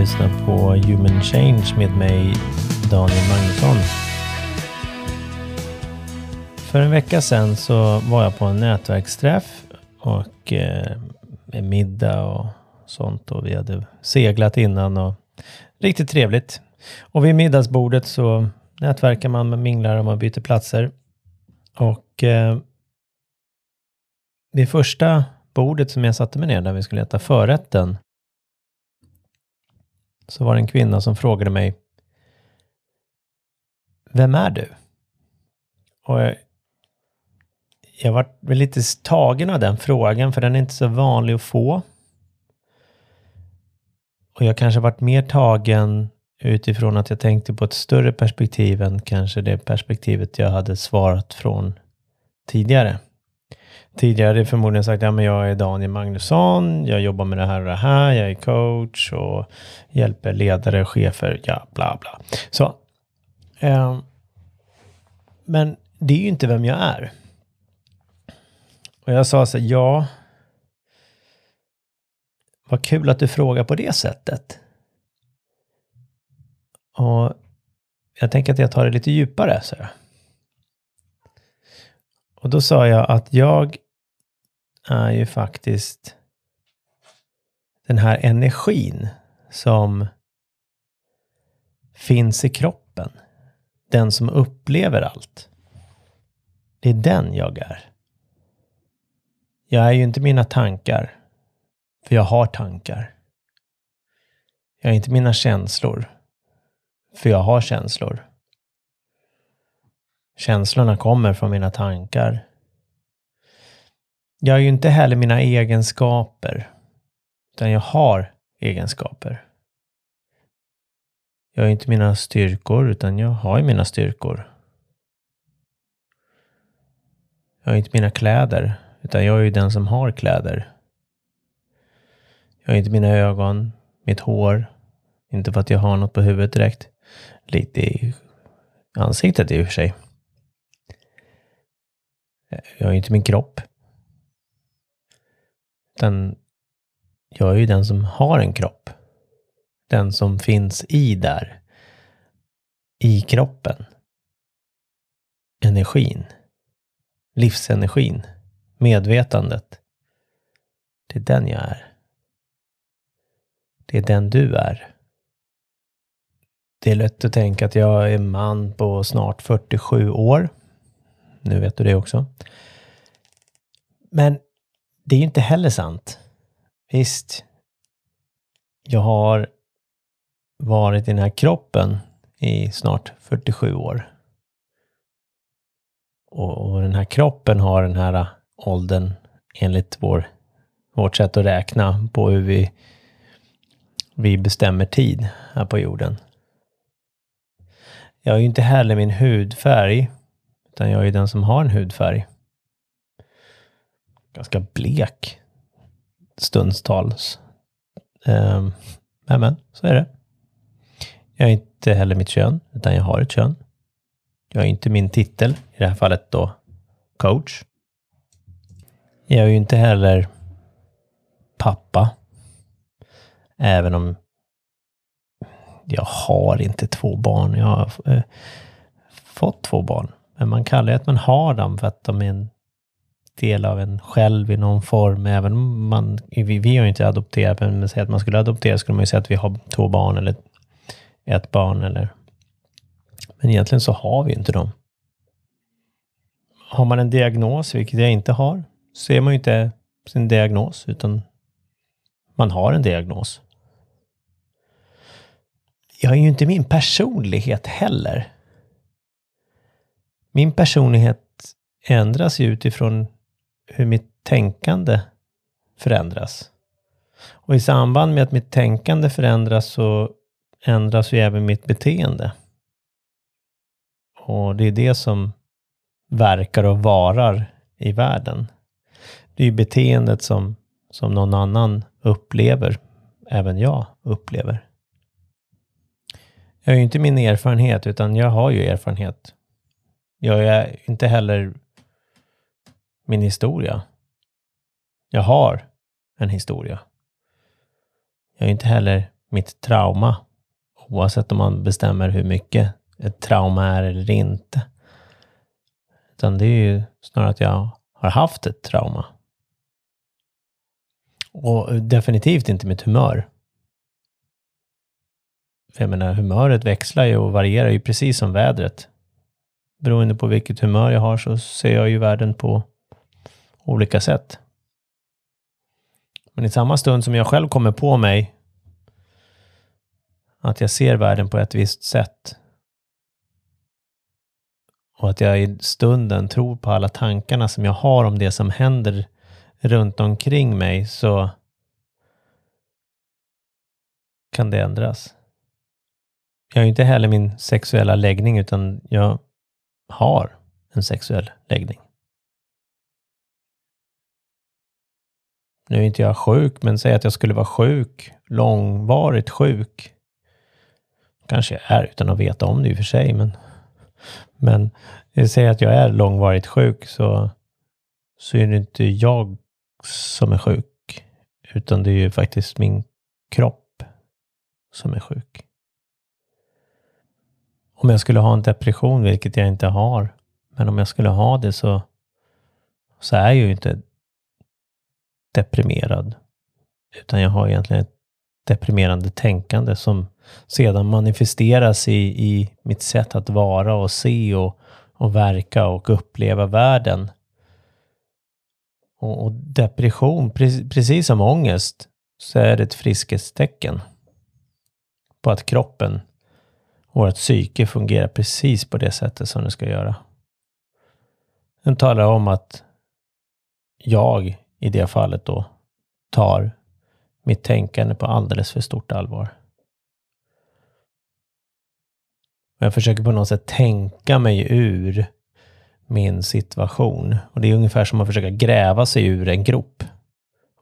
Lyssnar på Human Change med mig, Daniel Magnusson. För en vecka sedan så var jag på en nätverksträff och eh, med middag och sånt och vi hade seglat innan och riktigt trevligt. Och vid middagsbordet så nätverkar man, med minglar och man byter platser. Och eh, första bordet som jag satte mig ner där vi skulle äta förrätten så var det en kvinna som frågade mig Vem är du? Och jag, jag var lite tagen av den frågan för den är inte så vanlig att få. Och jag kanske varit mer tagen utifrån att jag tänkte på ett större perspektiv än kanske det perspektivet jag hade svarat från tidigare. Tidigare hade jag förmodligen sagt, ja men jag är Daniel Magnusson, jag jobbar med det här och det här, jag är coach och hjälper ledare, chefer, ja bla bla. Så. Eh, men det är ju inte vem jag är. Och jag sa så här, ja. Vad kul att du frågar på det sättet. Och jag tänker att jag tar det lite djupare, så jag. Och då sa jag att jag är ju faktiskt den här energin som finns i kroppen. Den som upplever allt. Det är den jag är. Jag är ju inte mina tankar, för jag har tankar. Jag är inte mina känslor, för jag har känslor. Känslorna kommer från mina tankar. Jag är ju inte heller mina egenskaper, utan jag har egenskaper. Jag är inte mina styrkor, utan jag har ju mina styrkor. Jag är inte mina kläder, utan jag är ju den som har kläder. Jag är inte mina ögon, mitt hår, inte för att jag har något på huvudet direkt. Lite i ansiktet i och för sig. Jag är ju inte min kropp. Utan jag är ju den som har en kropp. Den som finns i där. I kroppen. Energin. Livsenergin. Medvetandet. Det är den jag är. Det är den du är. Det är lätt att tänka att jag är man på snart 47 år. Nu vet du det också. Men det är ju inte heller sant. Visst, jag har varit i den här kroppen i snart 47 år. Och, och den här kroppen har den här åldern enligt vår, vårt sätt att räkna på hur vi, vi bestämmer tid här på jorden. Jag är ju inte heller min hudfärg utan jag är den som har en hudfärg. Ganska blek stundstals. Um, ehm, men så är det. Jag är inte heller mitt kön, utan jag har ett kön. Jag är inte min titel, i det här fallet då coach. Jag är ju inte heller pappa. Även om jag har inte två barn. Jag har eh, fått två barn. Men man kallar det att man har dem för att de är en del av en själv i någon form. Även om man, vi, vi har ju inte adopterat, men säg att man skulle adoptera skulle man ju säga att vi har två barn eller ett barn eller... Men egentligen så har vi inte dem. Har man en diagnos, vilket jag inte har, så är man ju inte sin diagnos, utan man har en diagnos. Jag är ju inte min personlighet heller. Min personlighet ändras ju utifrån hur mitt tänkande förändras. Och i samband med att mitt tänkande förändras så ändras ju även mitt beteende. Och det är det som verkar och varar i världen. Det är ju beteendet som, som någon annan upplever, även jag upplever. Jag har ju inte min erfarenhet, utan jag har ju erfarenhet. Jag är inte heller min historia. Jag har en historia. Jag är inte heller mitt trauma. Oavsett om man bestämmer hur mycket ett trauma är eller inte. Utan det är ju snarare att jag har haft ett trauma. Och definitivt inte mitt humör. För jag menar, humöret växlar ju och varierar ju precis som vädret. Beroende på vilket humör jag har så ser jag ju världen på olika sätt. Men i samma stund som jag själv kommer på mig att jag ser världen på ett visst sätt och att jag i stunden tror på alla tankarna som jag har om det som händer runt omkring mig så kan det ändras. Jag har inte heller min sexuella läggning utan jag har en sexuell läggning. Nu är inte jag sjuk, men säg att jag skulle vara sjuk, långvarigt sjuk. Kanske jag är utan att veta om det i och för sig, men, men säg att jag är långvarigt sjuk så, så är det inte jag som är sjuk, utan det är ju faktiskt min kropp som är sjuk. Om jag skulle ha en depression, vilket jag inte har, men om jag skulle ha det så, så är jag ju inte deprimerad. Utan jag har egentligen ett deprimerande tänkande som sedan manifesteras i, i mitt sätt att vara och se och, och verka och uppleva världen. Och, och depression, pre, precis som ångest, så är det ett friskhetstecken på att kroppen vårt psyke fungerar precis på det sättet som det ska göra. Den talar om att jag i det fallet då tar mitt tänkande på alldeles för stort allvar. Jag försöker på något sätt tänka mig ur min situation. Och det är ungefär som att försöka gräva sig ur en grop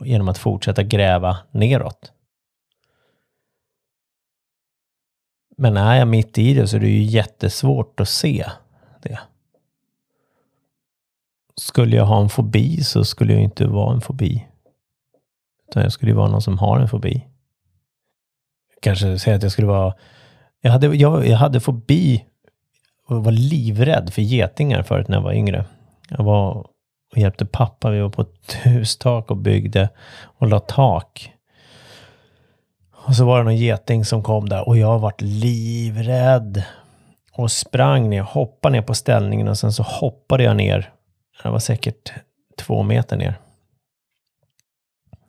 genom att fortsätta gräva neråt. Men är jag mitt i det så är det ju jättesvårt att se det. Skulle jag ha en fobi så skulle jag inte vara en fobi. Utan jag skulle ju vara någon som har en fobi. Kanske säga att jag skulle vara... Jag hade, jag, jag hade fobi och var livrädd för getingar förut när jag var yngre. Jag var och hjälpte pappa. Vi var på ett hustak och byggde och la tak. Och så var det någon geting som kom där och jag vart livrädd. Och sprang ner, hoppade ner på ställningen och sen så hoppade jag ner. Det var säkert två meter ner.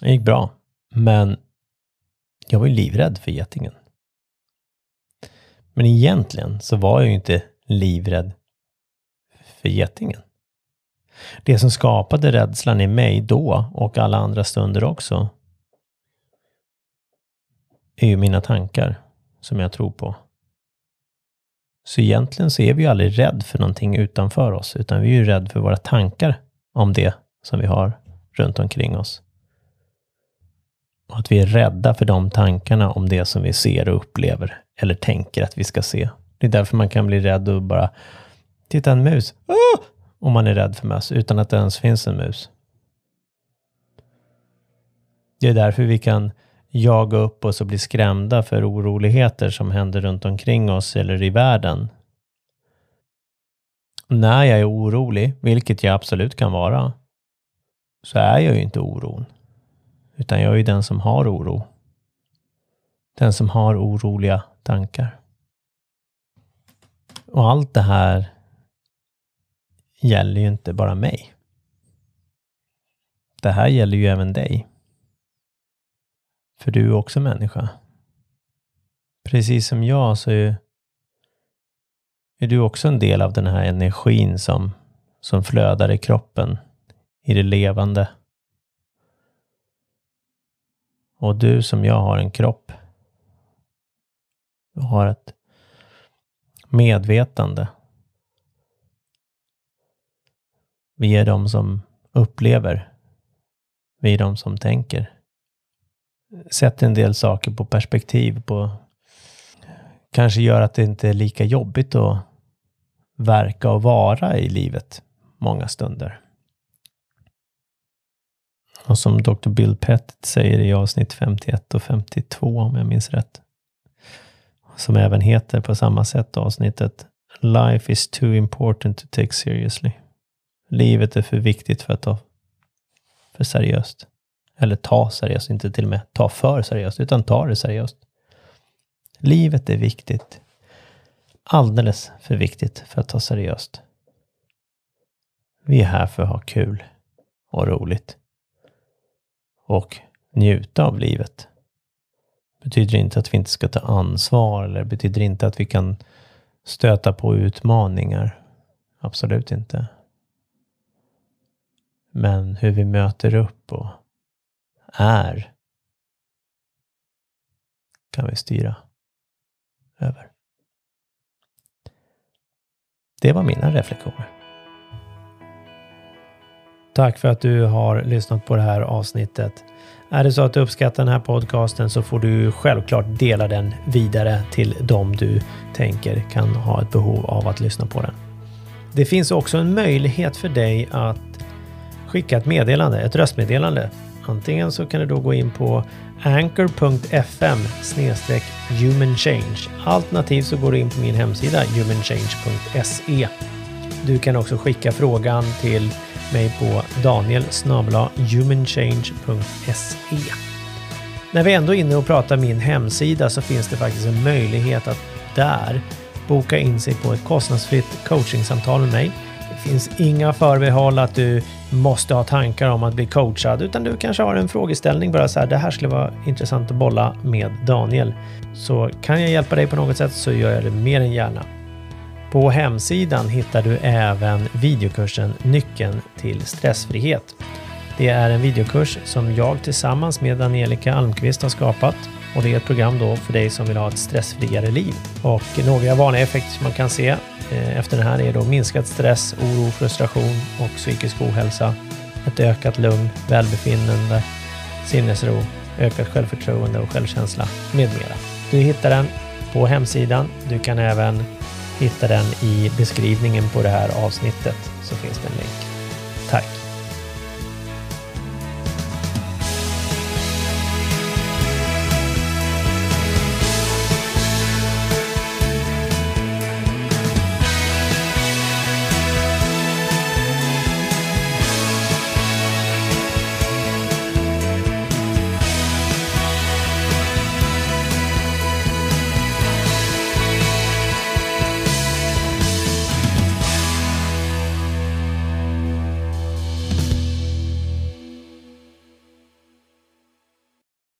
Det gick bra. Men jag var ju livrädd för getingen. Men egentligen så var jag ju inte livrädd för getingen. Det som skapade rädslan i mig då och alla andra stunder också är ju mina tankar som jag tror på. Så egentligen så är vi ju aldrig rädd för någonting utanför oss, utan vi är ju rädd för våra tankar om det som vi har runt omkring oss. Och att vi är rädda för de tankarna om det som vi ser och upplever eller tänker att vi ska se. Det är därför man kan bli rädd och bara titta en mus. Ah! Om man är rädd för möss utan att det ens finns en mus. Det är därför vi kan jaga upp oss och bli skrämda för oroligheter som händer runt omkring oss eller i världen. När jag är orolig, vilket jag absolut kan vara, så är jag ju inte oron. Utan jag är ju den som har oro. Den som har oroliga tankar. Och allt det här gäller ju inte bara mig. Det här gäller ju även dig. För du är också människa. Precis som jag så är, är du också en del av den här energin som, som flödar i kroppen, i det levande. Och du som jag har en kropp. Du har ett medvetande. Vi är de som upplever. Vi är de som tänker sätter en del saker på perspektiv. På, kanske gör att det inte är lika jobbigt att verka och vara i livet många stunder. Och som Dr. Bill Pettit säger i avsnitt 51 och 52 om jag minns rätt. Som även heter på samma sätt avsnittet Life is too important to take seriously. Livet är för viktigt för att ta för seriöst. Eller ta seriöst, inte till och med ta för seriöst, utan ta det seriöst. Livet är viktigt. Alldeles för viktigt för att ta seriöst. Vi är här för att ha kul och roligt. Och njuta av livet. Betyder inte att vi inte ska ta ansvar eller betyder inte att vi kan stöta på utmaningar. Absolut inte. Men hur vi möter upp och är kan vi styra över. Det var mina reflektioner. Tack för att du har lyssnat på det här avsnittet. Är det så att du uppskattar den här podcasten så får du självklart dela den vidare till dem du tänker kan ha ett behov av att lyssna på den. Det finns också en möjlighet för dig att skicka ett meddelande, ett röstmeddelande. Antingen så kan du då gå in på anchor.fm humanchange. Alternativt så går du in på min hemsida humanchange.se. Du kan också skicka frågan till mig på daniel humanchange.se. När vi ändå är inne och pratar min hemsida så finns det faktiskt en möjlighet att där boka in sig på ett kostnadsfritt coachingsamtal med mig. Det finns inga förbehåll att du måste ha tankar om att bli coachad, utan du kanske har en frågeställning bara så här, det här skulle vara intressant att bolla med Daniel. Så kan jag hjälpa dig på något sätt så gör jag det mer än gärna. På hemsidan hittar du även videokursen Nyckeln till stressfrihet. Det är en videokurs som jag tillsammans med Angelica Almqvist har skapat och det är ett program då för dig som vill ha ett stressfriare liv. Och några vanliga effekter som man kan se eh, efter den här är då minskad stress, oro, frustration och psykisk ohälsa, ett ökat lugn, välbefinnande, sinnesro, ökat självförtroende och självkänsla med mera. Du hittar den på hemsidan. Du kan även hitta den i beskrivningen på det här avsnittet så finns det en länk.